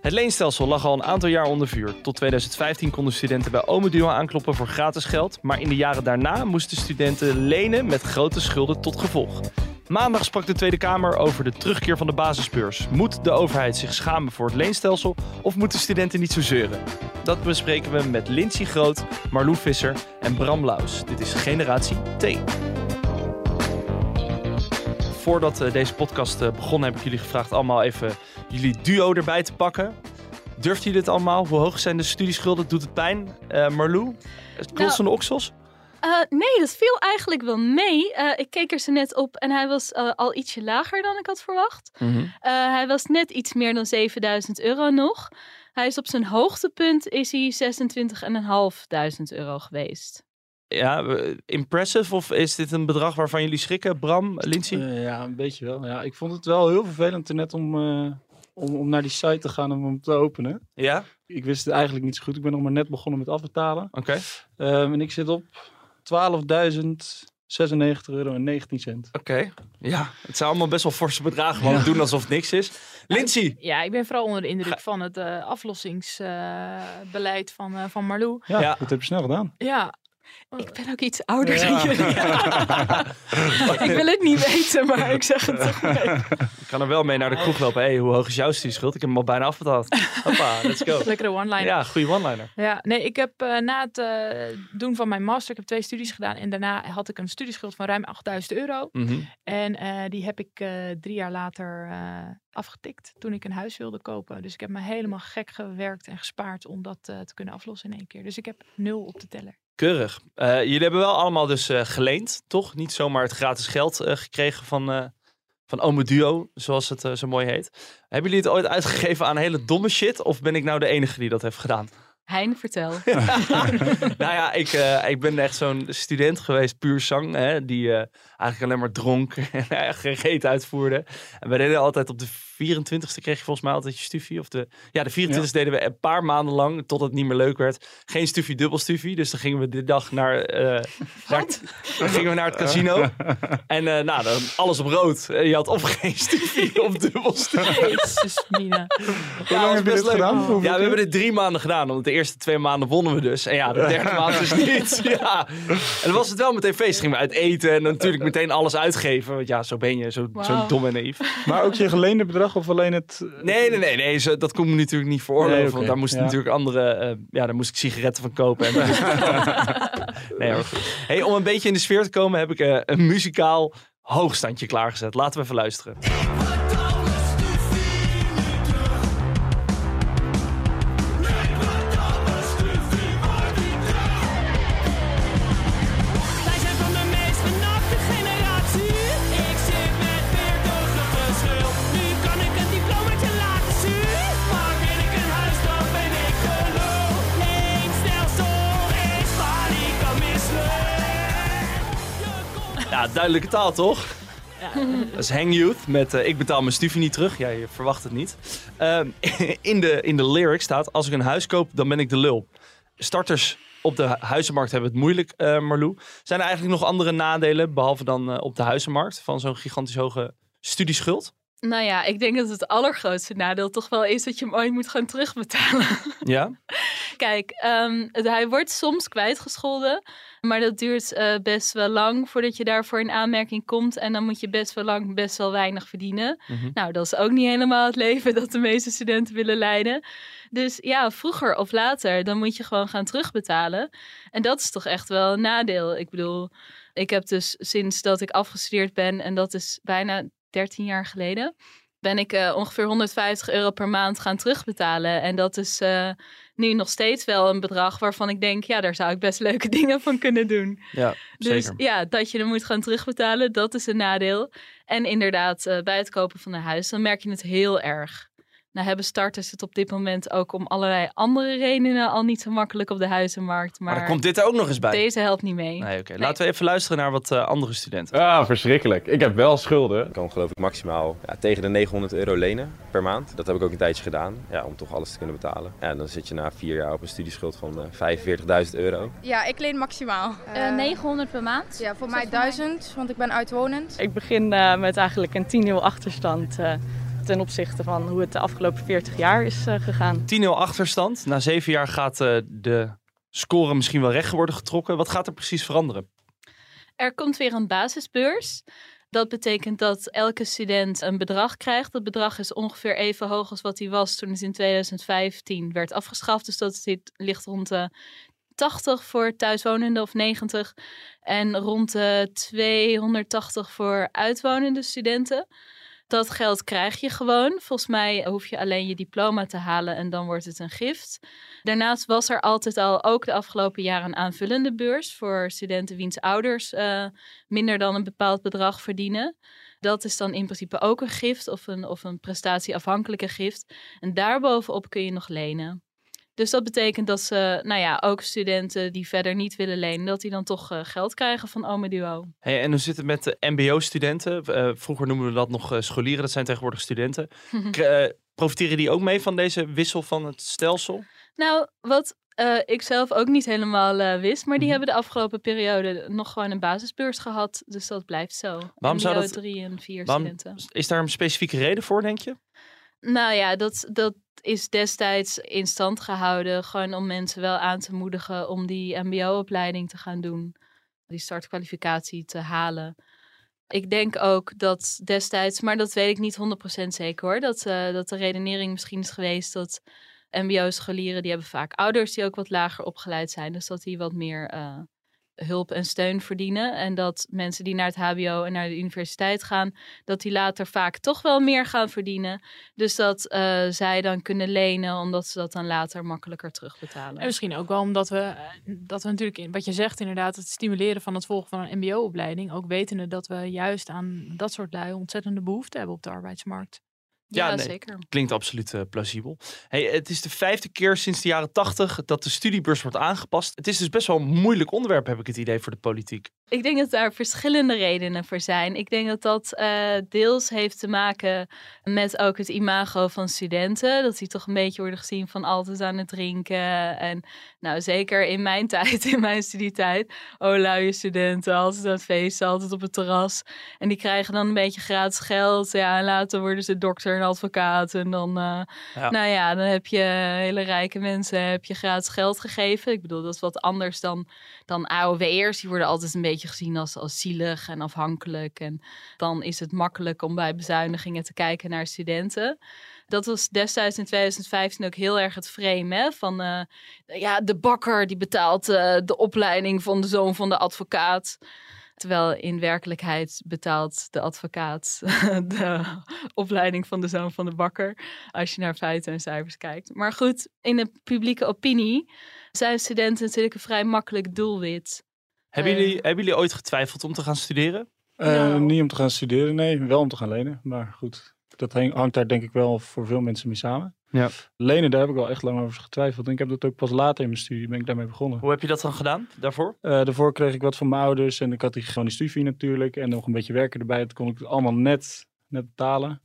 Het leenstelsel lag al een aantal jaar onder vuur. Tot 2015 konden studenten bij Ome Duo aankloppen voor gratis geld. Maar in de jaren daarna moesten studenten lenen met grote schulden tot gevolg. Maandag sprak de Tweede Kamer over de terugkeer van de basisbeurs. Moet de overheid zich schamen voor het leenstelsel of moeten studenten niet zo zeuren? Dat bespreken we met Lindsay Groot, Marlou Visser en Bram Laus. Dit is Generatie T. Voordat uh, deze podcast uh, begon heb ik jullie gevraagd allemaal even jullie duo erbij te pakken. Durft jullie dit allemaal? Hoe hoog zijn de studieschulden? Doet het pijn? Uh, Marlou? Klossen nou, oksels? Uh, nee, dat viel eigenlijk wel mee. Uh, ik keek er ze net op en hij was uh, al ietsje lager dan ik had verwacht. Mm -hmm. hij was net iets meer dan 7000 euro nog. Hij is op zijn hoogtepunt is hij 26.500 euro geweest. Ja, impressive of is dit een bedrag waarvan jullie schrikken, Bram, Lindsay? ja, een beetje wel. Ja, ik vond het wel heel vervelend net om, om, om naar die site te gaan om hem te openen. Ja? Ik wist het eigenlijk niet zo goed. Ik ben nog maar net begonnen met afbetalen. Oké. Okay. Um, en ik zit op 12.096 euro en 19 cent. Oké, okay. ja. Het zijn allemaal best wel forse bedragen, want ja. doen alsof het niks is. Lindsay! Ja, ik ben vooral onder de indruk van het uh, aflossingsbeleid uh, van, uh, van Marlou. Ja, ja, dat heb je snel gedaan. Ja, ik ben ook iets ouder ja. dan jullie. ik wil het niet weten, maar ik zeg het toch mee. Ik kan er wel mee naar de kroeg lopen. Hey, hoe hoog is jouw studieschuld? Ik heb hem al bijna afbetaald. Hoppa, let's go. Lekkere one-liner. Ja, goede one-liner. Ja, nee, ik heb uh, na het uh, doen van mijn master, ik heb twee studies gedaan. En daarna had ik een studieschuld van ruim 8000 euro. Mm -hmm. En uh, die heb ik drie jaar later afgetikt toen ik een huis wilde kopen. Dus ik heb me helemaal gek gewerkt en gespaard om dat te kunnen aflossen in één keer. Dus ik heb nul op de teller. Keurig. Uh, jullie hebben wel allemaal dus uh, geleend, toch? Niet zomaar het gratis geld uh, gekregen van, van Ome Duo, zoals het zo mooi heet. Hebben jullie het ooit uitgegeven aan hele domme shit? Of ben ik nou de enige die dat heeft gedaan? Hein, vertel. nou ja, ik, uh, ik ben echt zo'n student geweest, puur zang, hè, die uh, eigenlijk alleen maar dronk en geen reet uitvoerde. En we deden altijd op de 24ste kreeg je volgens mij altijd je stufie. Of de, ja, de 24ste ja. deden we een paar maanden lang, tot het niet meer leuk werd. Geen stufie, dubbel stufie. Dus dan gingen we de dag naar, uh, naar, het, dan gingen we naar het casino. En uh, nou, dan alles op rood. Je had of geen stufie of dubbel stufie. Jezus, Mina. Hoe lang heb je dit gedaan? Ja, we hebben dit drie maanden gedaan. Want de eerste twee maanden wonnen we dus. En ja, de derde maand dus niet. Ja. En dan was het wel meteen feest. Gingen we uit eten en natuurlijk meteen alles uitgeven. Want ja, zo ben je. Zo, wow. zo dom en naïef. Maar ook je geleende bedrag of alleen het... Nee, nee, nee. nee zo, dat kon me natuurlijk niet veroorloven. Nee, okay. Want daar moesten ja. natuurlijk andere... Uh, ja, daar moest ik sigaretten van kopen. En nee hoor. Hey, om een beetje in de sfeer te komen heb ik uh, een muzikaal hoogstandje klaargezet. Laten we even luisteren. Duidelijke taal, toch? Ja. Dat is Hang Youth met uh, Ik betaal mijn studie niet terug. Ja, je verwacht het niet. Uh, in, de, in de lyric staat: Als ik een huis koop, dan ben ik de lul. Starters op de huizenmarkt hebben het moeilijk, uh, Marlou. Zijn er eigenlijk nog andere nadelen, behalve dan uh, op de huizenmarkt, van zo'n gigantisch hoge studieschuld? Nou ja, ik denk dat het allergrootste nadeel toch wel is dat je hem ooit moet gaan terugbetalen. Ja? Kijk, um, het, hij wordt soms kwijtgescholden. Maar dat duurt uh, best wel lang voordat je daarvoor in aanmerking komt. En dan moet je best wel lang best wel weinig verdienen. Mhm. Nou, dat is ook niet helemaal het leven dat de meeste studenten willen leiden. Dus ja, vroeger of later, dan moet je gewoon gaan terugbetalen. En dat is toch echt wel een nadeel. Ik bedoel, ik heb dus sinds dat ik afgestudeerd ben, en dat is bijna 13 jaar geleden, ben ik uh, ongeveer 150 euro per maand gaan terugbetalen. En dat is uh, nu nog steeds wel een bedrag waarvan ik denk, ja, daar zou ik best leuke dingen van kunnen doen. Ja, dus zeker. ja, dat je er moet gaan terugbetalen, dat is een nadeel. En inderdaad, uh, bij het kopen van een huis, dan merk je het heel erg. Nou hebben starters het op dit moment ook om allerlei andere redenen al niet zo makkelijk op de huizenmarkt. Maar, Maar, dan komt dit er ook nog eens bij. deze helpt niet mee. Nee, oké. Laten we even luisteren naar wat eh, andere studenten. Ah, verschrikkelijk. Ik heb wel schulden. Ik kan geloof ik maximaal ja, tegen de 900 euro lenen per maand. Dat heb ik ook een tijdje gedaan, ja, om toch alles te kunnen betalen. Ja, dan zit je na vier jaar op een studieschuld van eh 45.000 euro. Ja, ik leen maximaal. Eh, 900 per maand? Ja, voor Is mij dat voor mij? 1000, want ik ben uitwonend. Ik begin eh, met eigenlijk een 10-0 achterstand eh, ten opzichte van hoe het de afgelopen 40 jaar is eh, gegaan. 10-0 achterstand. Na zeven jaar gaat eh, de score misschien wel recht worden getrokken. Wat gaat er precies veranderen? Er komt weer een basisbeurs. Dat betekent dat elke student een bedrag krijgt. Dat bedrag is ongeveer even hoog als wat hij was toen het in 2015 werd afgeschaft. Dus dat zit, ligt rond de 80 voor thuiswonenden of 90. En rond de 280 voor uitwonende studenten. Dat geld krijg je gewoon. Volgens mij hoef je alleen je diploma te halen en dan wordt het een gift. Daarnaast was er altijd al ook de afgelopen jaren een aanvullende beurs voor studenten wiens ouders eh, minder dan een bepaald bedrag verdienen. Dat is dan in principe ook een gift of een, of een prestatieafhankelijke gift. En daarbovenop kun je nog lenen. Dus dat betekent dat ze, nou ja, ook studenten die verder niet willen lenen, dat die dan toch eh, geld krijgen van Ome Duo. Hey, en hoe zit het met de mbo-studenten? Eh, vroeger noemden we dat nog eh, scholieren. Dat zijn tegenwoordig studenten. Profiteren die ook mee van deze wissel van het stelsel? Nou, wat ik zelf ook niet helemaal wist, maar die Mhm. hebben de afgelopen periode nog gewoon een basisbeurs gehad. Dus dat blijft zo. Waarom zou dat- 3 en 4 waarom- studenten. Is daar een specifieke reden voor, denk je? Nou ja, dat, dat is destijds in stand gehouden. Gewoon om mensen wel aan te moedigen om die MBO-opleiding te gaan doen. Die startkwalificatie te halen. Ik denk ook dat destijds, maar dat weet ik niet 100% zeker hoor. Dat, eh, dat de redenering misschien is geweest dat MBO-scholieren, die hebben vaak ouders die ook wat lager opgeleid zijn. Dus dat die wat meer eh, hulp en steun verdienen. En dat mensen die naar het HBO en naar de universiteit gaan, dat die later vaak toch wel meer gaan verdienen. Dus dat eh, zij dan kunnen lenen, omdat ze dat dan later makkelijker terugbetalen. En misschien ook wel omdat we, eh, dat we natuurlijk, in, wat je zegt inderdaad, het stimuleren van het volgen van een mbo-opleiding. Ook wetende dat we juist aan dat soort lui ontzettende behoefte hebben op de arbeidsmarkt. Ja, ja, nee. zeker. Klinkt absoluut eh, plausibel. Hey, het is de vijfde keer sinds de jaren tachtig dat de studiebeurs wordt aangepast. Het is dus best wel een moeilijk onderwerp, heb ik het idee, voor de politiek. Ik denk dat daar verschillende redenen voor zijn. Ik denk dat dat eh, deels heeft te maken met ook het imago van studenten. Dat die toch een beetje worden gezien van altijd aan het drinken. En nou, zeker in mijn tijd, in mijn studietijd. Oh, luie studenten, altijd aan het feesten, altijd op het terras. En die krijgen dan een beetje gratis geld. Ja, en later worden ze dokter en advocaat. En dan, eh, Ja. nou ja, dan heb je hele rijke mensen heb je gratis geld gegeven. Ik bedoel, dat is wat anders dan, dan AOW'ers. Die worden altijd een beetje gezien als, als zielig en afhankelijk. En dan is het makkelijk om bij bezuinigingen te kijken naar studenten. Dat was destijds in 2015 ook heel erg het frame hè? van eh, ja, de bakker die betaalt eh, de opleiding van de zoon van de advocaat. Terwijl in werkelijkheid betaalt de advocaat de opleiding van de zoon van de bakker. Als je naar feiten en cijfers kijkt. Maar goed, in de publieke opinie zijn studenten natuurlijk een vrij makkelijk doelwit. Hebben, Eh. jullie, hebben jullie ooit getwijfeld om te gaan studeren? Eh, Nou. Niet om te gaan studeren, nee. Wel om te gaan lenen. Maar goed, dat hang- hangt daar denk ik wel voor veel mensen mee samen. Ja. Lenen, daar heb ik wel echt lang over getwijfeld. En ik heb dat ook pas later in mijn studie, ben ik daarmee begonnen. Hoe heb je dat dan gedaan daarvoor? Eh, daarvoor kreeg ik wat van mijn ouders en ik had die gewoon die studiefee natuurlijk. En nog een beetje werken erbij. Dat kon ik allemaal net, net betalen.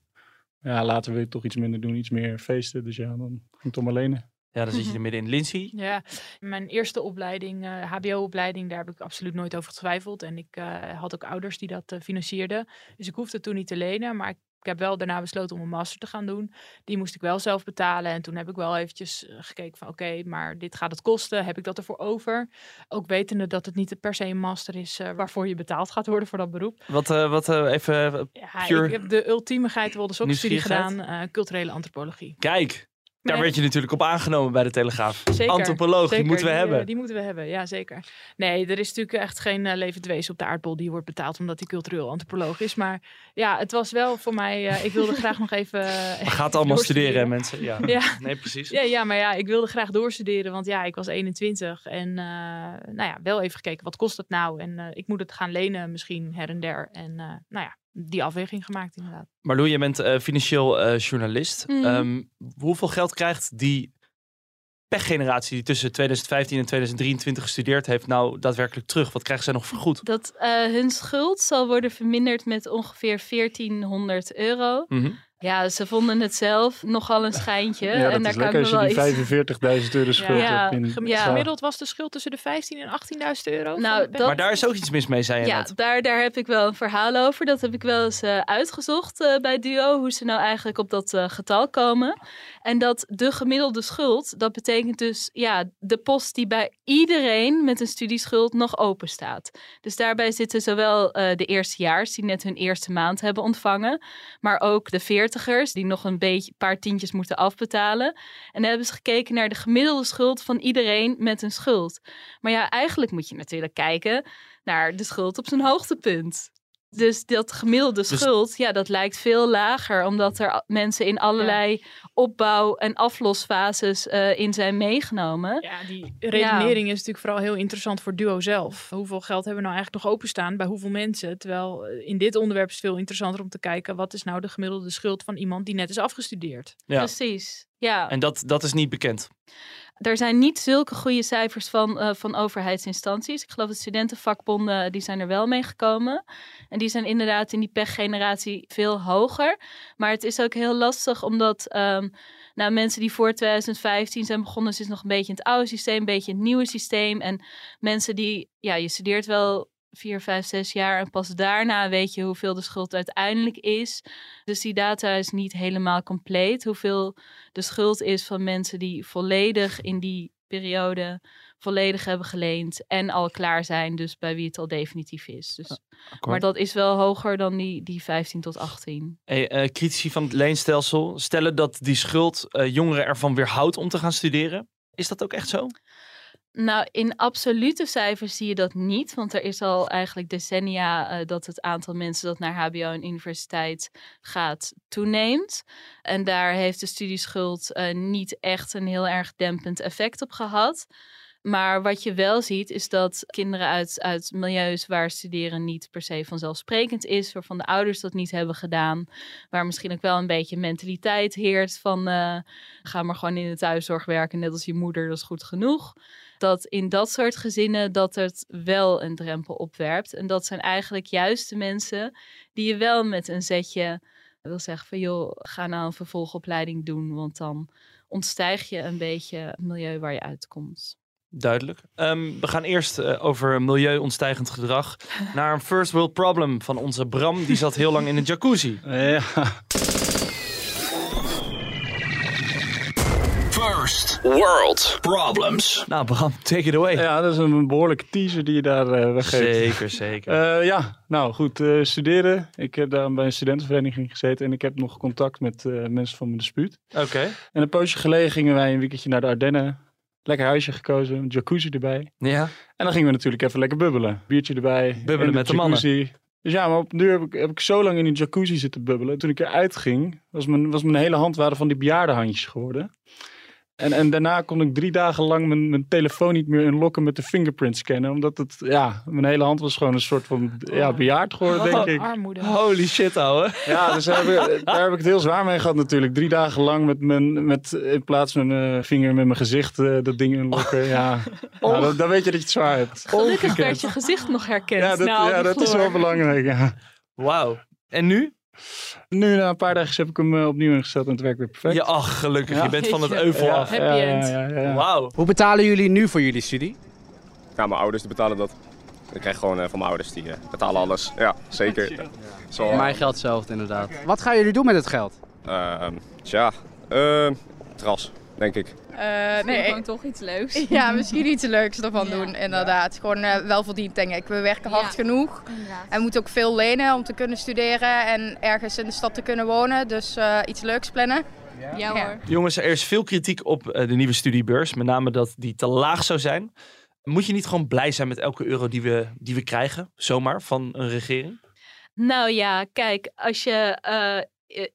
Ja, later wil je toch iets minder doen, iets meer feesten. Dus ja, dan ging ik toch maar lenen. Ja, dan zit je er midden in. Lindsay? Ja, mijn eerste opleiding, eh, HBO-opleiding, daar heb ik absoluut nooit over getwijfeld. En ik eh, had ook ouders die dat financierden. Dus ik hoefde toen niet te lenen. Maar ik, ik heb wel daarna besloten om een master te gaan doen. Die moest ik wel zelf betalen. En toen heb ik wel eventjes eh, gekeken van oké, maar dit gaat het kosten. Heb ik dat ervoor over? Ook wetende dat het niet per se een master is eh, waarvoor je betaald gaat worden voor dat beroep. Wat, eh, wat even... eh, Ja, Pure ik heb de ultieme geitenwolde nieuwsgierigheid? gedaan. culturele antropologie. Kijk, daar Nee. werd je natuurlijk op aangenomen bij de Telegraaf. Zeker. Antropoloog, die moeten we eh, hebben. die moeten we hebben, ja zeker. Nee, er is natuurlijk echt geen eh, levend wezen op de aardbol die wordt betaald omdat hij cultureel antropoloog is. Maar ja, het was wel voor mij, eh, ik wilde graag nog even... eh, We gaat allemaal studeren, hè, mensen. Ja. Ja. Nee, precies. Ja, ja, maar ja, ik wilde graag doorstuderen, want ja, ik was 21 en eh, nou ja, wel even gekeken, wat kost het nou? En eh, ik moet het gaan lenen misschien her en der. En eh, nou ja, die afweging gemaakt inderdaad. Marloes, je bent eh, financieel eh, journalist. Mhm. Ehm, hoeveel geld krijgt die pechgeneratie die tussen 2015 en 2023 gestudeerd heeft nou daadwerkelijk terug? Wat krijgen zij nog vergoed? Dat eh, hun schuld zal worden verminderd met ongeveer 1400 euro. Mhm. Ja, ze vonden het zelf nogal een schijntje. Ja, en daar is kan als je die iets... 45.000 euro schuld Ja. hebt. In, Ja. Gemiddeld was de schuld tussen de 15 en 18.000 euro. Nou, dat- Maar daar is ook iets mis mee, zei je Ja, net. daar, daar heb ik wel een verhaal over. Dat heb ik wel eens eh, uitgezocht eh, bij Duo. Hoe ze nou eigenlijk op dat eh, getal komen. En dat de gemiddelde schuld, dat betekent dus ja, de post die bij iedereen met een studieschuld nog open staat. Dus daarbij zitten zowel eh, de eerstejaars die net hun eerste maand hebben ontvangen. Maar ook de die nog een beetje paar tientjes moeten afbetalen. En hebben ze gekeken naar de gemiddelde schuld van iedereen met een schuld. Maar ja, eigenlijk moet je natuurlijk kijken naar de schuld op zijn hoogtepunt. Dus dat gemiddelde schuld, ja, dat lijkt veel lager, omdat er mensen in allerlei opbouw- en aflosfases eh, in zijn meegenomen. Ja, die redenering is natuurlijk vooral heel interessant voor Duo zelf. Hoeveel geld hebben we nou eigenlijk nog openstaan bij hoeveel mensen? Terwijl eh, in dit onderwerp is het veel interessanter om te kijken wat is nou de gemiddelde schuld van iemand die net is afgestudeerd. Ja. Precies. Ja, En dat, dat is niet bekend. Er zijn niet zulke goede cijfers van, eh, van overheidsinstanties. Ik geloof dat studentenvakbonden, die zijn er wel mee gekomen. En die zijn inderdaad in die pechgeneratie veel hoger. Maar het is ook heel lastig, omdat ehm, nou, mensen die voor 2015 zijn begonnen, zitten nog een beetje in het oude systeem, een beetje in het nieuwe systeem. En mensen die, ja, je studeert wel vier, vijf, zes jaar en pas daarna weet je hoeveel de schuld uiteindelijk is. Dus die data is niet helemaal compleet. Hoeveel de schuld is van mensen die volledig in die periode volledig hebben geleend en al klaar zijn, dus bij wie het al definitief is. Dus, maar dat is wel hoger dan die, die 15 tot 18. Hey, eh, critici van het leenstelsel stellen dat die schuld eh, jongeren ervan weerhoudt om te gaan studeren. Is dat ook echt zo? Nou, in absolute cijfers zie je dat niet. Want er is al eigenlijk decennia eh, dat het aantal mensen dat naar HBO en universiteit gaat toeneemt. En daar heeft de studieschuld eh, niet echt een heel erg dempend effect op gehad. Maar wat je wel ziet, is dat kinderen uit, uit milieus waar studeren niet per se vanzelfsprekend is, waarvan de ouders dat niet hebben gedaan, waar misschien ook wel een beetje mentaliteit heert van eh, ga maar gewoon in de thuiszorg werken, net als je moeder, dat is goed genoeg. Dat in dat soort gezinnen dat het wel een drempel opwerpt. En dat zijn eigenlijk juist de mensen die je wel met een zetje wil zeggen van joh, ga nou een vervolgopleiding doen, want dan ontstijg je een beetje het milieu waar je uitkomt. Duidelijk. Ehm, we gaan eerst eh, over milieuontstijgend gedrag naar een first world problem van onze Bram. Die zat heel lang in een jacuzzi. Ja. World Problems. Nou Bram, take it away. ja, dat is een behoorlijke teaser die je daar eh, weggeeft. Zeker, zeker. Eh, ja, nou goed, eh, studeren. Ik heb daar bij een studentenvereniging gezeten en ik heb nog contact met eh, mensen van mijn dispuut. Oké. En een poosje geleden gingen wij een weekendje naar de Ardennen. Lekker huisje gekozen, een jacuzzi erbij. Ja. En dan gingen we natuurlijk even lekker bubbelen. Biertje erbij. Bubbelen met de mannen. Dus ja, maar op duur heb ik, heb ik zo lang in die jacuzzi zitten bubbelen. Toen ik eruit ging, was mijn, was mijn hele hand waren van die bejaardenhandjes geworden. En, en daarna kon ik drie dagen lang mijn, mijn telefoon niet meer unlocken met de fingerprint scannen. Omdat het, ja, mijn hele hand was gewoon een soort van ja, bejaard geworden, denk ik. Armoede. Holy shit, ouwe. Ja, dus daar heb, ik, daar heb ik het heel zwaar mee gehad natuurlijk. Drie dagen lang met mijn, met, in plaats van mijn vinger met mijn gezicht eh, dat ding unlocken. Ja, Nou, dan, dan weet je dat je het zwaar hebt. Gelukkig werd je gezicht nog herkend. Ja, dat, Nou, ja, dat is wel belangrijk, ja. Wauw. En nu? Nu, na een paar dagen heb ik hem eh, opnieuw ingesteld en het werkt weer perfect. Ja, ach, gelukkig. Ja. Je bent van het euvel ja, af. Happy ja, end. Ja, ja, ja. Wauw. Hoe betalen jullie nu voor jullie studie? Ja, mijn ouders die betalen dat. Ik krijg gewoon eh, van mijn ouders, die eh, betalen alles. Ja, zeker. Zo, Voor mij geldt hetzelfde inderdaad. Wat gaan jullie doen met het geld? ehm, tja, ehm, tras, denk ik. Eh, nee, gewoon toch iets leuks. ja, misschien iets leuks ervan Ja. doen, inderdaad. Gewoon eh, wel verdiend, denk ik. We werken hard Ja. genoeg. Inderdaad. En moeten ook veel lenen om te kunnen studeren en ergens in de stad te kunnen wonen. Dus eh, iets leuks plannen. Ja, Ja. hoor. Jongens, er is veel kritiek op eh, de nieuwe studiebeurs. Met name dat die te laag zou zijn. Moet je niet gewoon blij zijn met elke euro die we, die we krijgen, zomaar, van een regering? Nou ja, kijk, als je eh,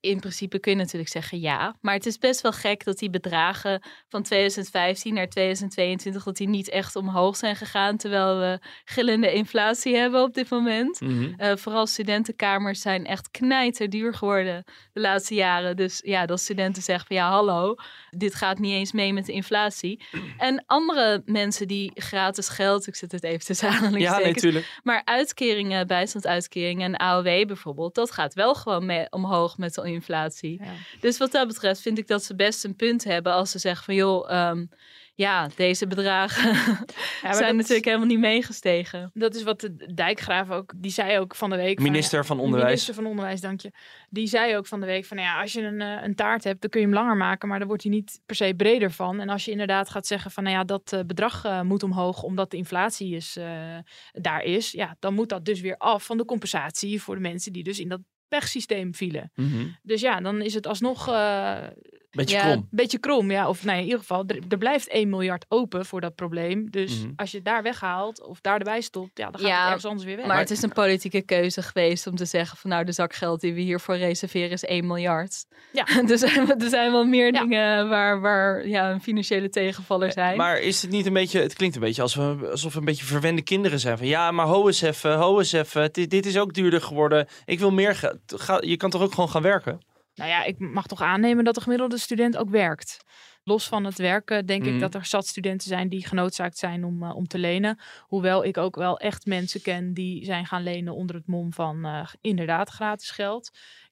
in principe kun je natuurlijk zeggen ja. Maar het is best wel gek dat die bedragen van 2015 naar 2022... dat die niet echt omhoog zijn gegaan... terwijl we gillende inflatie hebben op dit moment. Mhm. Eh, vooral studentenkamers zijn echt knijterduur geworden de laatste jaren. Dus ja, dat studenten zeggen van ja, hallo, dit gaat niet eens mee met de inflatie. En andere mensen die gratis geld, ik zet het even tussen Ja, nee, maar uitkeringen, bijstandsuitkeringen en AOW bijvoorbeeld, dat gaat wel gewoon mee omhoog met de inflatie. Dus wat dat betreft vind ik dat ze best een punt hebben als ze zeggen van joh, ehm, ja, deze bedragen maar zijn natuurlijk helemaal niet meegestegen. Dat is wat de Dijkgraaf ook, die zei ook van de week. Minister van de Onderwijs. Minister van Onderwijs, dank je. Die zei ook van de week van nou ja, als je een, eh, een taart hebt, dan kun je hem langer maken, maar dan wordt hij niet per se breder van. En als je inderdaad gaat zeggen van nou ja, dat eh, bedrag eh, moet omhoog omdat de inflatie is, eh, daar is, ja, dan moet dat dus weer af van de compensatie voor de mensen die dus in dat wegsysteem vielen. Mhm. Dus ja, dan is het alsnog... eh, Beetje ja, krom. Een beetje krom, ja. Of nou ja, in ieder geval, er, er blijft 1 miljard open voor dat probleem. Dus Mhm. als je het daar weghaalt of daar erbij stopt, ja, dan gaat het ergens anders weer weg. Maar het is een politieke keuze geweest om te zeggen van nou de zak geld die we hiervoor reserveren is 1 miljard. Ja. er, zijn, er zijn wel meer dingen waar, waar ja, een financiële tegenvaller zijn. Maar is het niet een beetje, het klinkt een beetje alsof we, alsof we een beetje verwende kinderen zijn. Van ja, maar ho eens even, ho eens even. Dit, dit is ook duurder geworden. Ik wil meer geld. Ga- Je kan toch ook gewoon gaan werken? Nou ja, ik mag toch aannemen dat de gemiddelde student ook werkt. Los van het werken denk ik dat er zat studenten zijn die genoodzaakt zijn om, eh, om te lenen. Hoewel ik ook wel echt mensen ken die zijn gaan lenen onder het mom van eh, inderdaad gratis geld.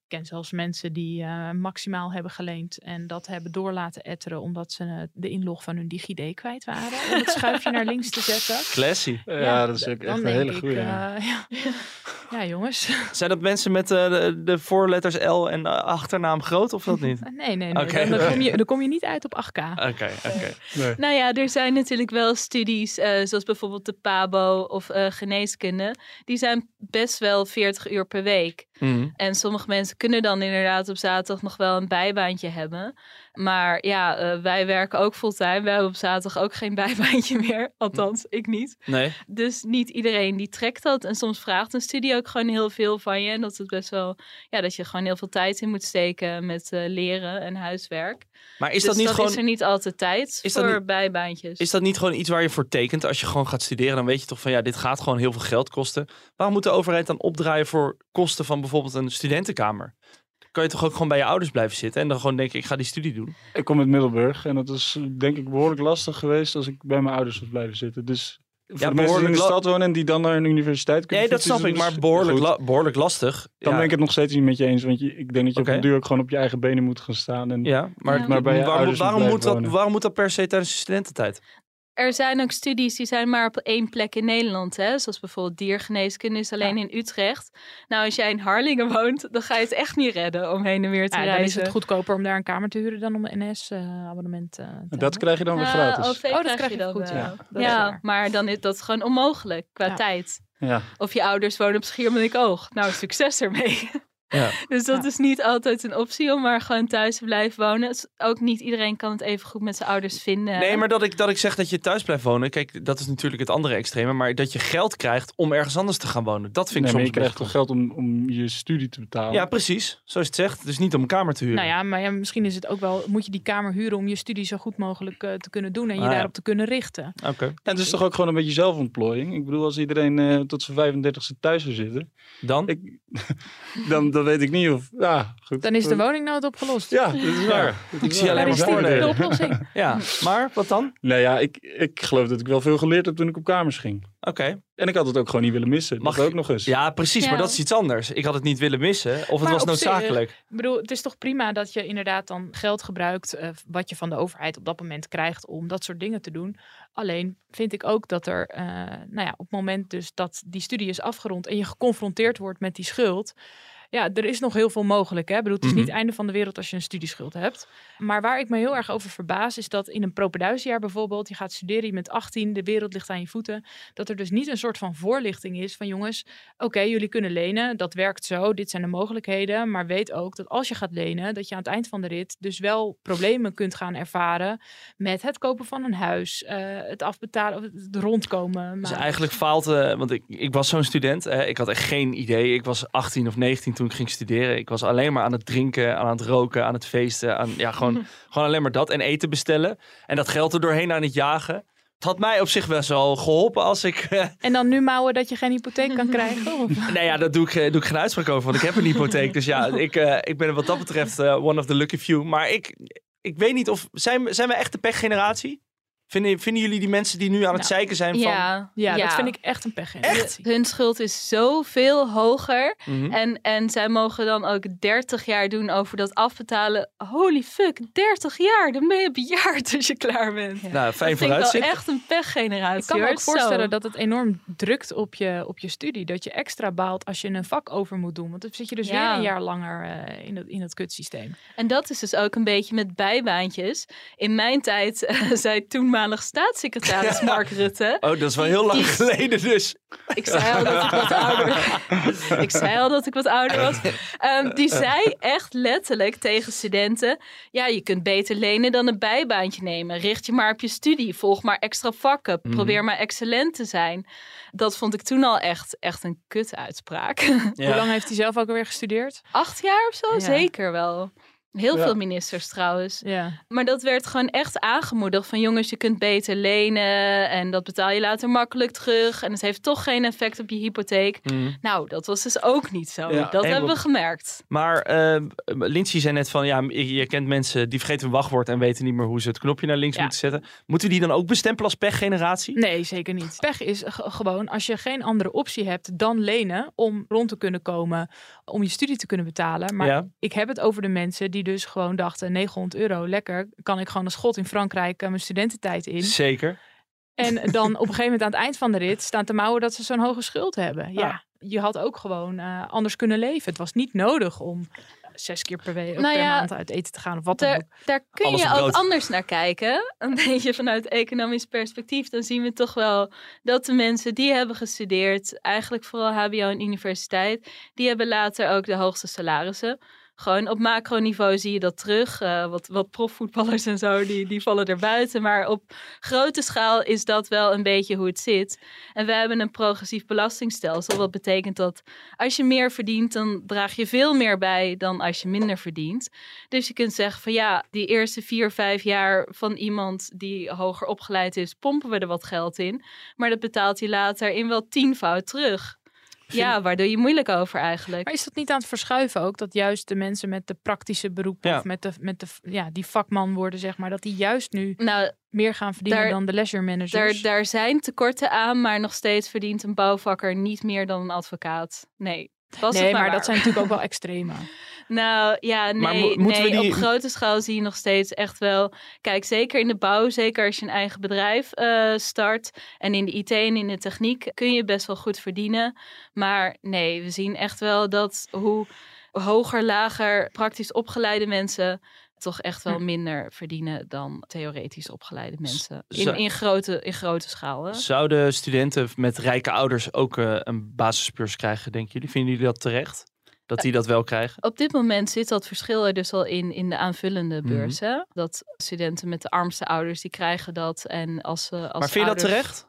Ik ken zelfs mensen die eh, maximaal hebben geleend en dat hebben door laten etteren omdat ze de inlog van hun DigiD kwijt waren. Om het schuifje naar links te zetten. Classy. Ja, dat is ook echt een hele eh, ja. ja, jongens. Zijn dat mensen met eh, de, de voorletters L en de achternaam groot of dat niet? Nee, nee, nee. Dan, dan kom je, dan kom je niet uit op 8K. Oké, oké. Nou ja, er zijn natuurlijk wel studies, eh, zoals bijvoorbeeld de PABO of eh, geneeskunde. Die zijn best wel 40 uur per week. Mhm. En sommige mensen kunnen dan inderdaad op zaterdag nog wel een bijbaantje hebben. Maar ja, eh, wij werken ook fulltime. We hebben op zaterdag ook geen bijbaantje meer. Althans, ik niet. Nee. Dus niet iedereen die trekt dat. En soms vraagt een studie ook gewoon heel veel van je. En dat het best wel, ja, dat je gewoon heel veel tijd in moet steken met eh, leren en huiswerk. Maar is Dus dat niet gewoon... is er niet altijd tijd Is voor niet- bijbaantjes. Is dat niet gewoon iets waar je voor tekent? Als je gewoon gaat studeren, dan weet je toch van ja, dit gaat gewoon heel veel geld kosten. Waarom moet de overheid dan opdraaien voor kosten van bijvoorbeeld een studentenkamer? Kan je toch ook gewoon bij je ouders blijven zitten en dan gewoon denken, ik ga die studie doen? Ik kom uit Middelburg en dat is denk ik behoorlijk lastig geweest als ik bij mijn ouders was blijven zitten. Dus voor Ja, de mensen die in de stad wonen en die dan naar een universiteit kunnen Nee, dat snap ik, maar behoorlijk, la- behoorlijk lastig. Dan Ja. ben ik het nog steeds niet met je eens, want je, ik denk dat je op een duur ook gewoon op je eigen benen moet gaan staan. En, Ja, maar, maar bij je waarom, ouders waarom, moet dat, waarom moet dat per se tijdens de studententijd? Er zijn ook studies die zijn maar op één plek in Nederland. Hè? Zoals bijvoorbeeld diergeneeskunde is alleen in Utrecht. Nou, als jij in Harlingen woont, dan ga je het echt niet redden om heen en weer te Ja, dan is het goedkoper om daar een kamer te huren dan om een NS-abonnement te En dat krijg je dan weer Ah, gratis. OV Oh, dat krijg krijg je dan goed, wel. ja. Ja, maar dan is dat gewoon onmogelijk qua Ja. tijd. Ja. Of je ouders wonen op Schiermonnikoog. Nou, succes ermee. Ja. Dus dat is niet altijd een optie om maar gewoon thuis te blijven wonen. Ook niet iedereen kan het even goed met zijn ouders vinden. Nee, maar dat ik, dat ik zeg dat je thuis blijft wonen, kijk, dat is natuurlijk het andere extreme, maar dat je geld krijgt om ergens anders te gaan wonen, dat vind ik Nee, maar je soms krijgt toch geld om, om je studie te betalen? Ja, precies. Zoals het zegt. Dus niet om een kamer te huren. Nou ja, maar ja, misschien is het ook wel, moet je die kamer huren om je studie zo goed mogelijk eh, te kunnen doen en je Ah, ja. daarop te kunnen richten. Oké. En het is toch ook gewoon een beetje zelfontplooiing? Ik bedoel, als iedereen eh, tot zijn 35ste thuis zou zitten, Dan? ik, dan, dan weet ik niet of... Ja, goed. Dan is de woningnood opgelost. Ja, dat is waar. Dat Ik zie alleen maar voordelen. de oplossing. Ja, maar wat dan? Nou ja, ik, ik geloof dat ik wel veel geleerd heb toen ik op kamers ging. Oké. En ik had het ook gewoon niet willen missen. Mag dat ik- ook nog eens. Ja, precies. Ja. Maar dat is iets anders. Ik had het niet willen missen. Of het Maar was noodzakelijk. Ik bedoel, het is toch prima dat je inderdaad dan geld gebruikt eh, wat je van de overheid op dat moment krijgt om dat soort dingen te doen. Alleen vind ik ook dat er, eh, nou ja, op het moment dus dat die studie is afgerond en je geconfronteerd wordt met die schuld. Ja, er is nog heel veel mogelijk. Hè? Ik bedoel, het is Mhm. niet het einde van de wereld als je een studieschuld hebt. Maar waar ik me heel erg over verbaas, is dat in een propeduisjaar bijvoorbeeld, je gaat studeren, je bent 18, de wereld ligt aan je voeten. Dat er dus niet een soort van voorlichting is van jongens, oké, jullie kunnen lenen, dat werkt zo, dit zijn de mogelijkheden. Maar weet ook dat als je gaat lenen, dat je aan het eind van de rit dus wel problemen kunt gaan ervaren met het kopen van een huis, eh, het afbetalen, of het rondkomen. Dus eigenlijk faalt, eh, want ik, ik was zo'n student. ik had echt geen idee. Ik was 18 of 19 toen ik ging studeren. Ik was alleen maar aan het drinken, aan het roken, aan het feesten. Aan, ja, gewoon, gewoon alleen maar dat en eten bestellen. En dat geld er doorheen aan het jagen. Het had mij op zich best wel geholpen als ik... eh, En dan nu mouwen dat je geen hypotheek kan krijgen? Of? Nee, ja, daar doe ik, eh, doe ik geen uitspraak over, want ik heb een hypotheek. Dus ja, ik, eh, ik ben wat dat betreft one of the lucky few. Maar ik, ik weet niet of... Zijn, zijn we echt de pechgeneratie? Vinden, vinden jullie die mensen die nu aan het Nou, zeiken zijn van... Ja, Ja, dat vind ik echt een pechgeneratie. Hun schuld is zoveel hoger. Mhm. En, en zij mogen dan ook 30 jaar doen over dat afbetalen. Holy fuck, 30 jaar. Dan ben je bejaard als je klaar bent. Nou, fijn dat vooruitzicht. echt een pechgeneratie. Ik kan me ook voorstellen Zo. dat het enorm drukt op je, op je studie. Dat je extra baalt als je een vak over moet doen. Want dan zit je dus Ja. weer een jaar langer eh, in, het, in het kutsysteem. En dat is dus ook een beetje met bijbaantjes. In mijn tijd eh, zei toenmalig staatssecretaris Mark Rutte. Oh, dat is wel heel lang Die- geleden dus. Ik zei al dat ik wat ouder Ik zei al dat ik wat ouder was. Ehm, die zei echt letterlijk tegen studenten: Ja, je kunt beter lenen dan een bijbaantje nemen. Richt je maar op je studie. Volg maar extra vakken. Mhm. Probeer maar excellent te zijn. Dat vond ik toen al echt, echt een kut-uitspraak. Hoe lang heeft hij zelf ook alweer gestudeerd? Acht jaar of zo? Ja. Zeker wel. Heel Ja. veel ministers trouwens. Ja. Maar dat werd gewoon echt aangemoedigd van jongens, je kunt beter lenen en dat betaal je later makkelijk terug. En het heeft toch geen effect op je hypotheek. Mhm. Nou, dat was dus ook niet zo. Ja. dat En hebben we gemerkt. Maar eh Lindsay zei net van, ja, je je kent mensen die vergeten hun wachtwoord en weten niet meer hoe ze het knopje naar links Ja. moeten zetten. Moeten we die dan ook bestempelen als pechgeneratie? Nee, zeker niet. Pech is gewoon als je geen andere optie hebt dan lenen om rond te kunnen komen, om je studie te kunnen betalen. Maar Ja. ik heb het over de mensen die dus gewoon dachten 900 euro, lekker, kan ik gewoon een schot in Frankrijk eh, mijn studententijd in. Zeker. En dan op een gegeven moment aan het eind van de rit staan te mouwen dat ze zo'n hoge schuld hebben. Ja, Ja. je had ook gewoon eh, anders kunnen leven. Het was niet nodig om zes keer per, week, Nou per ja, maand uit eten te gaan of wat dan Daar, ook. daar kun Alles je ook anders naar kijken. Een beetje vanuit economisch perspectief. Dan zien we toch wel dat de mensen die hebben gestudeerd, eigenlijk vooral HBO en universiteit, die hebben later ook de hoogste salarissen. Gewoon op macroniveau zie je dat terug. Eh, wat, wat profvoetballers en zo, die, die vallen er buiten. Maar op grote schaal is dat wel een beetje hoe het zit. En we hebben een progressief belastingstelsel. Wat betekent dat als je meer verdient, dan draag je veel meer bij dan als je minder verdient. Dus je kunt zeggen van ja, die eerste vier, vijf jaar van iemand die hoger opgeleid is, pompen we er wat geld in. Maar dat betaalt hij later in wel tienvoud terug. Ja, waar doe je moeilijk over eigenlijk? Maar is dat niet aan het verschuiven ook? Dat juist de mensen met de praktische beroepen Ja. of met de, met de, ja, die vakman worden, zeg maar, dat die juist nu nou, meer gaan verdienen daar- dan de leisure managers? Daar, daar zijn tekorten aan, maar nog steeds verdient een bouwvakker niet meer dan een advocaat. Nee. Was nee, het maar, maar dat zijn natuurlijk ook wel extreme. Nou ja, nee, mo- moeten we nee die- op grote schaal zie je nog steeds echt wel. Kijk, zeker in de bouw, zeker als je een eigen bedrijf eh, start. En in de IT en in de techniek kun je best wel goed verdienen. Maar nee, we zien echt wel dat hoe hoger, lager, praktisch opgeleide mensen toch echt wel minder verdienen dan theoretisch opgeleide mensen. In, in, grote, in grote schaal. Hè? Zouden studenten met rijke ouders ook eh, een basisbeurs krijgen, denken jullie? Vinden jullie dat terecht? Dat die dat wel krijgen? Op dit moment zit dat verschil er dus al in, in de aanvullende Mhm. beurzen. Dat studenten met de armste ouders, die krijgen dat. En als, ze als Maar vind je dat terecht?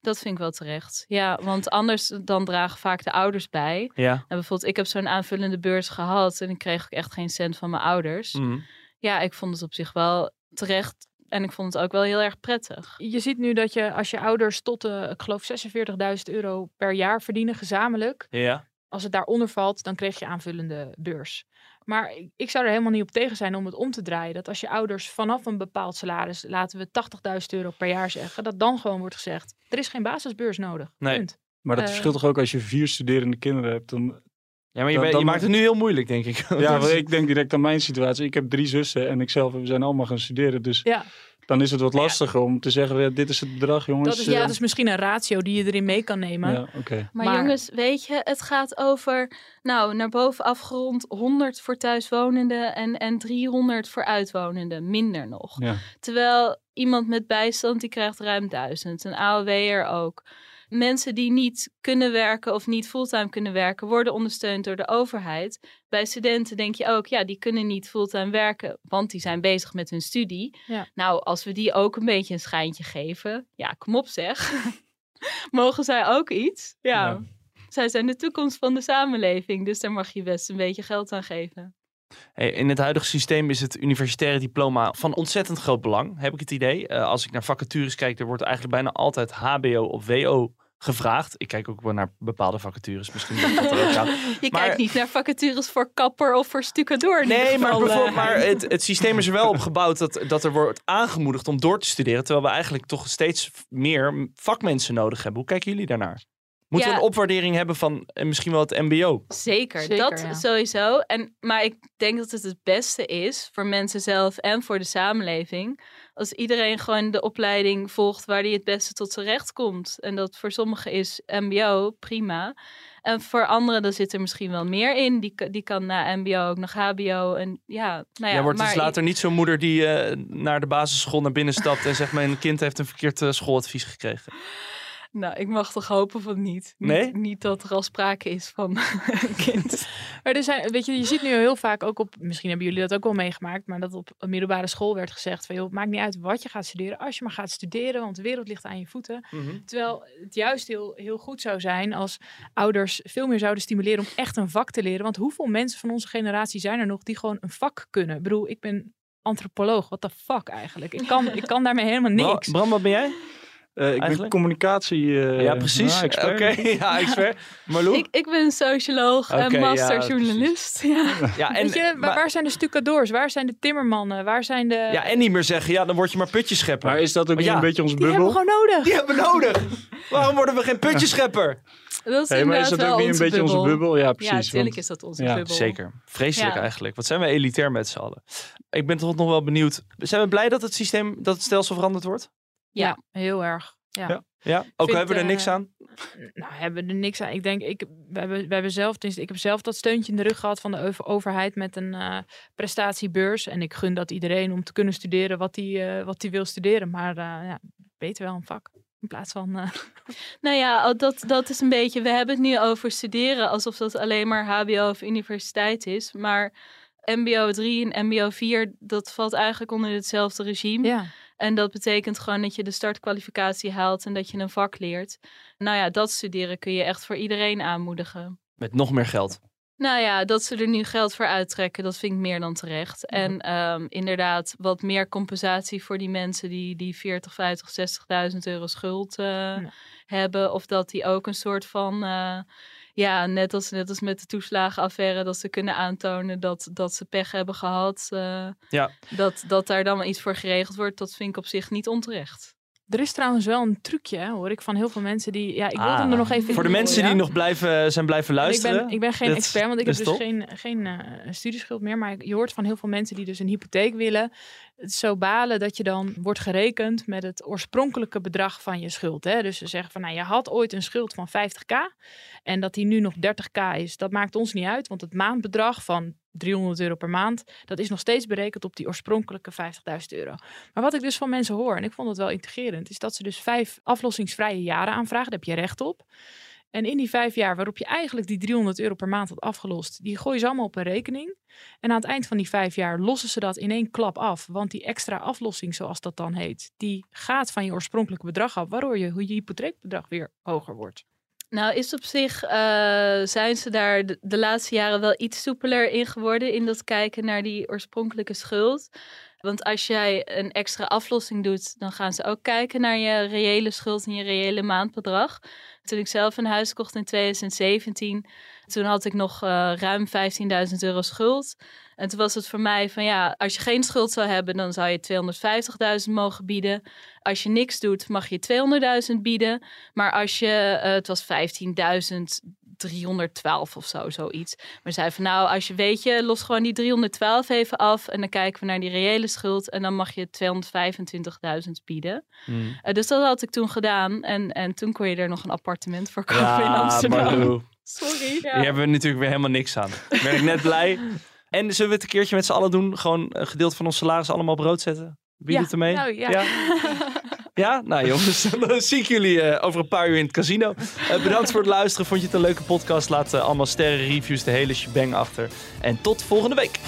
Dat vind ik wel terecht. Ja, want anders dan dragen vaak de ouders bij. Ja. En bijvoorbeeld, ik heb zo'n aanvullende beurs gehad en ik kreeg ook echt geen cent van mijn ouders. Mhm. Ja, ik vond het op zich wel terecht. En ik vond het ook wel heel erg prettig. Je ziet nu dat je als je ouders tot, eh, ik geloof, 46.000 euro per jaar verdienen gezamenlijk. Ja. Als het daaronder valt, dan kreeg je aanvullende beurs. Maar ik- ik zou er helemaal niet op tegen zijn om het om te draaien. Dat als je ouders vanaf een bepaald salaris, laten we 80.000 euro per jaar zeggen, dat dan gewoon wordt gezegd, er is geen basisbeurs nodig. Nee. Punt. Maar dat Eh, verschilt toch ook als je vier studerende kinderen hebt. Dan, Ja, maar je, dan- je dan- maakt het nu heel moeilijk, denk ik. Ja, Dus- maar ik denk direct aan mijn situatie. Ik heb drie zussen en ikzelf, we zijn allemaal gaan studeren. Dus Ja. Dan is het wat lastiger om te zeggen, ja, dit is het bedrag jongens. Dat is, ja, eh, dat is misschien een ratio die je erin mee kan nemen. ja, oké. Maar, jongens, weet je, het gaat over, nou, naar boven afgerond 100 voor thuiswonenden en, en 300 voor uitwonenden, minder nog. Ja. Terwijl iemand met bijstand, die krijgt ruim 1000, een AOW'er ook. Mensen die niet kunnen werken of niet fulltime kunnen werken, worden ondersteund door de overheid. Bij studenten denk je ook, ja, die kunnen niet fulltime werken, want die zijn bezig met hun studie. Ja. Nou, als we die ook een beetje een schijntje geven, ja, kom op zeg. Mogen zij ook iets? Ja. Ja. Zij zijn de toekomst van de samenleving. Dus daar mag je best een beetje geld aan geven. In het huidige systeem is het universitaire diploma van ontzettend groot belang, heb ik het idee. Eh, als ik naar vacatures kijk, er wordt eigenlijk bijna altijd HBO of WO gevraagd. Ik kijk ook wel naar bepaalde vacatures, misschien dat dat ook aan. Je Maar- kijkt niet naar vacatures voor kapper of voor stucadoor. Nee, maar, geval, eh. bijvoorbeeld, maar het, het systeem is er wel op gebouwd dat, dat er wordt aangemoedigd om door te studeren. Terwijl we eigenlijk toch steeds meer vakmensen nodig hebben. Hoe kijken jullie daarnaar? Moeten we een opwaardering hebben van eh, misschien wel het MBO? Zeker, Zeker, dat ja. sowieso. En, maar ik denk dat het het beste is voor mensen zelf en voor de samenleving. Als iedereen gewoon de opleiding volgt waar hij het beste tot zijn recht komt. En dat voor sommigen is MBO prima. En voor anderen, dan zit er misschien wel meer in. Die, die kan na MBO ook nog HBO. En ja, nou ja, Jij wordt dus later niet zo'n moeder die eh, naar de basisschool naar binnen stapt en zegt: Mijn kind heeft een verkeerd eh, schooladvies gekregen. Nou, ik mag toch hopen van niet. niet Nee? Niet dat er al sprake is van een kind. Maar er zijn, weet je, je ziet nu heel vaak ook op, misschien hebben jullie dat ook wel meegemaakt, maar dat op een middelbare school werd gezegd van, joh, het maakt niet uit wat je gaat studeren, als je maar gaat studeren, want de wereld ligt aan je voeten. Terwijl het juist heel, heel goed zou zijn als ouders veel meer zouden stimuleren om echt een vak te leren. Want hoeveel mensen van onze generatie zijn er nog die gewoon een vak kunnen? Ik bedoel, ik ben antropoloog, wat de fuck eigenlijk? Ik kan, ik kan daarmee helemaal niks. Bram, wat ben jij? Eh, ik ben communicatie... eh, ja, precies. nou, expert. Oké, ja, expert. Marlou? Ik, ik ben socioloog en ja, masterjournalist. Ja, ja, en, Weet je, waar, maar- waar zijn de stucadoors? Waar zijn de timmermannen? Waar zijn de... ja, en niet meer zeggen: Ja, dan word je maar putjeschepper. Maar is dat ook Maar niet ja, een beetje onze die hebben we bubbel? gewoon nodig. Die hebben we nodig. Waarom worden we geen putjeschepper? Dat is Hey, maar is dat wel ook niet een beetje onze bubbel? Ja, Ja, precies. natuurlijk want- is dat onze ja, bubbel. Zeker. Vreselijk Ja. eigenlijk. Wat zijn we elitair met z'n allen. Ik ben toch nog wel benieuwd. Zijn we blij dat het systeem, dat het stelsel veranderd wordt? Ja, heel erg. Ja. Ja. Ja? Ook hebben we er niks eh, aan? Nou, hebben we er niks aan. Ik denk, ik, we, hebben, we hebben zelf, ik heb zelf dat steuntje in de rug gehad van de over- overheid met een eh, prestatiebeurs. En ik gun dat iedereen om te kunnen studeren wat hij wat die wil studeren. Maar eh, ja, beter wel een vak. In plaats van. eh, Nou ja, oh, dat, dat is een beetje. We hebben het nu over studeren alsof dat alleen maar HBO of universiteit is. Maar MBO 3 en MBO 4, dat valt eigenlijk onder hetzelfde regime. ja. En dat betekent gewoon dat je de startkwalificatie haalt en dat je een vak leert. Nou ja, dat studeren kun je echt voor iedereen aanmoedigen. Met nog meer geld. Nou ja, dat ze er nu geld voor uittrekken, dat vind ik meer dan terecht. En ehm, inderdaad, wat meer compensatie voor die mensen die, die 40, 50, 60.000 euro schuld eh, hebben. Of dat die ook een soort van, eh, ja, net als, net als met de toeslagenaffaire, dat ze kunnen aantonen dat, dat ze pech hebben gehad. eh, Ja. dat, dat daar dan wel iets voor geregeld wordt, dat vind ik op zich niet onterecht. Er is trouwens wel een trucje, hè, hoor ik van heel veel mensen die. Ja, ik wilde Ah. hem er nog even in Voor de mensen die nog blijven, zijn blijven luisteren. Ik ben, ik ben geen Dat- expert, want ik heb dus top. geen, geen eh, studieschuld meer. Maar je hoort van heel veel mensen die dus een hypotheek willen. Het zo balen dat je dan wordt gerekend met het oorspronkelijke bedrag van je schuld. Hè? Dus ze zeggen van, nou, je had ooit een schuld van 50k. En dat die nu nog 30k is, dat maakt ons niet uit. Want het maandbedrag van 300 euro per maand, dat is nog steeds berekend op die oorspronkelijke 50.000 euro. Maar wat ik dus van mensen hoor, en ik vond het wel integrerend, is dat ze dus vijf aflossingsvrije jaren aanvragen. Daar heb je recht op. En in die vijf jaar waarop je eigenlijk die 300 euro per maand had afgelost, die gooien ze allemaal op een rekening. En aan het eind van die vijf jaar lossen ze dat in één klap af. Want die extra aflossing, zoals dat dan heet, die gaat van je oorspronkelijke bedrag af, waardoor je, je hypotheekbedrag weer hoger wordt. Nou, is op zich eh, zijn ze daar de, de laatste jaren wel iets soepeler in geworden in dat kijken naar die oorspronkelijke schuld. Want als jij een extra aflossing doet, dan gaan ze ook kijken naar je reële schuld en je reële maandbedrag. Toen ik zelf een huis kocht in 2017, toen had ik nog eh, ruim 15.000 euro schuld. En toen was het voor mij van ja, als je geen schuld zou hebben, dan zou je 250.000 mogen bieden. Als je niks doet, mag je 200.000 bieden. Maar als je, eh, het was 15.312 of zo, zoiets. Maar zei van nou, als je weet je, los gewoon die 312 even af. En dan kijken we naar die reële schuld. En dan mag je 225.000 bieden. Hmm. Eh, dus dat had ik toen gedaan. En, en toen kon je er nog een appartement voor kopen in Ja, Amsterdam. Sorry. Hier hebben we natuurlijk weer helemaal niks aan. Ben ik net blij. En zullen we het een keertje met z'n allen doen? Gewoon een gedeelte van ons salaris allemaal op brood zetten? Wie Ja, doet er mee? nou, ja. ja? Ja? Nou jongens, dan zie ik jullie eh, over een paar uur in het casino. Eh, bedankt voor het luisteren. Vond je het een leuke podcast? Laat eh, allemaal sterren, reviews, de hele shebang achter. En tot volgende week.